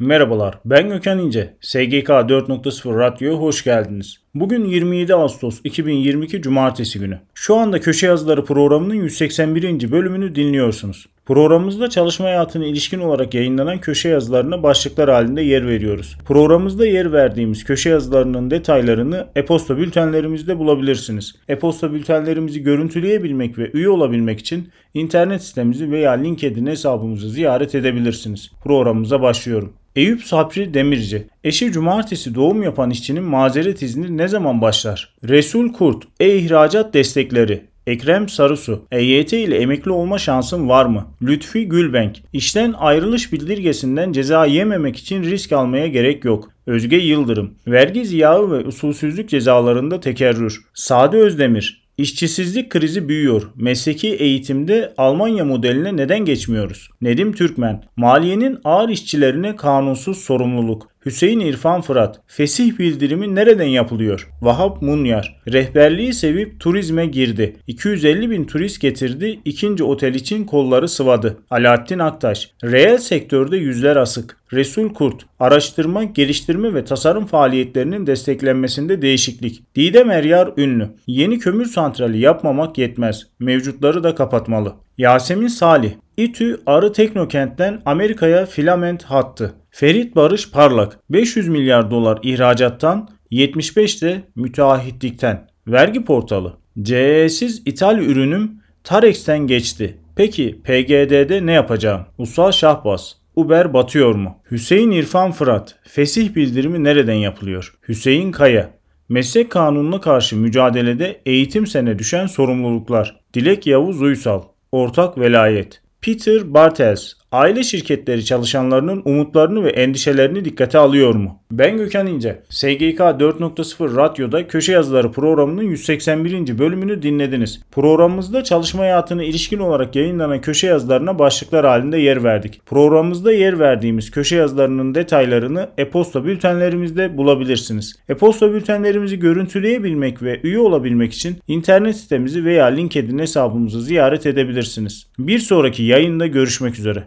Merhabalar, ben Gökhan İnce. SGK 4.0 Radyo'ya hoş geldiniz. Bugün 27 Ağustos 2022 Cumartesi günü. Şu anda Köşe Yazıları programının 181. bölümünü dinliyorsunuz. Programımızda çalışma hayatına ilişkin olarak yayınlanan köşe yazılarına başlıklar halinde yer veriyoruz. Programımızda yer verdiğimiz köşe yazılarının detaylarını e-posta bültenlerimizde bulabilirsiniz. E-posta bültenlerimizi görüntüleyebilmek ve üye olabilmek için internet sitemizi veya LinkedIn hesabımızı ziyaret edebilirsiniz. Programımıza başlıyorum. Eyüp Sapri Demirci, eşi cumartesi doğum yapan işçinin mazeret izni ne zaman başlar? Resul Kurt, e-ihracat destekleri, Ekrem Sarısu, EYT ile emekli olma şansın var mı? Lütfi Gülbenk, işten ayrılış bildirgesinden ceza yememek için risk almaya gerek yok. Özge Yıldırım, vergi ziyağı ve usulsüzlük cezalarında tekerrür. Sade Özdemir, İşçisizlik krizi büyüyor. Mesleki eğitimde Almanya modeline neden geçmiyoruz? Nedim Türkmen, maliyenin ağır işçilerine kanunsuz sorumluluk. Hüseyin İrfan Fırat, fesih bildirimi nereden yapılıyor? Vahap Munyar, rehberliği sevip turizme girdi. 250 bin turist getirdi, ikinci otel için kolları sıvadı. Alaaddin Aktaş, reel sektörde yüzler asık. Resul Kurt, araştırma, geliştirme ve tasarım faaliyetlerinin desteklenmesinde değişiklik. Didem Eryar ünlü, yeni kömür santrali yapmamak yetmez, mevcutları da kapatmalı. Yasemin Salih, İTÜ Arı Teknokent'ten Amerika'ya filament hattı. Ferit Barış Parlak 500 milyar dolar ihracattan 75 de müteahhitlikten. Vergi portalı. CE'siz ithal ürünüm Tarex'ten geçti. Peki PGD'de ne yapacağım? Usta Şahbaz. Uber batıyor mu? Hüseyin İrfan Fırat. Fesih bildirimi nereden yapılıyor? Hüseyin Kaya. Meslek kanununa karşı mücadelede eğitim sene düşen sorumluluklar. Dilek Yavuz Uysal. Ortak velayet. Peter Bartels, aile şirketleri çalışanlarının umutlarını ve endişelerini dikkate alıyor mu? Ben Gökhan İnce. SGK 4.0 Radyo'da Köşe Yazıları programının 181. bölümünü dinlediniz. Programımızda çalışma hayatına ilişkin olarak yayınlanan köşe yazılarına başlıklar halinde yer verdik. Programımızda yer verdiğimiz köşe yazılarının detaylarını e-posta bültenlerimizde bulabilirsiniz. E-posta bültenlerimizi görüntüleyebilmek ve üye olabilmek için internet sitemizi veya LinkedIn hesabımızı ziyaret edebilirsiniz. Bir sonraki yayında görüşmek üzere.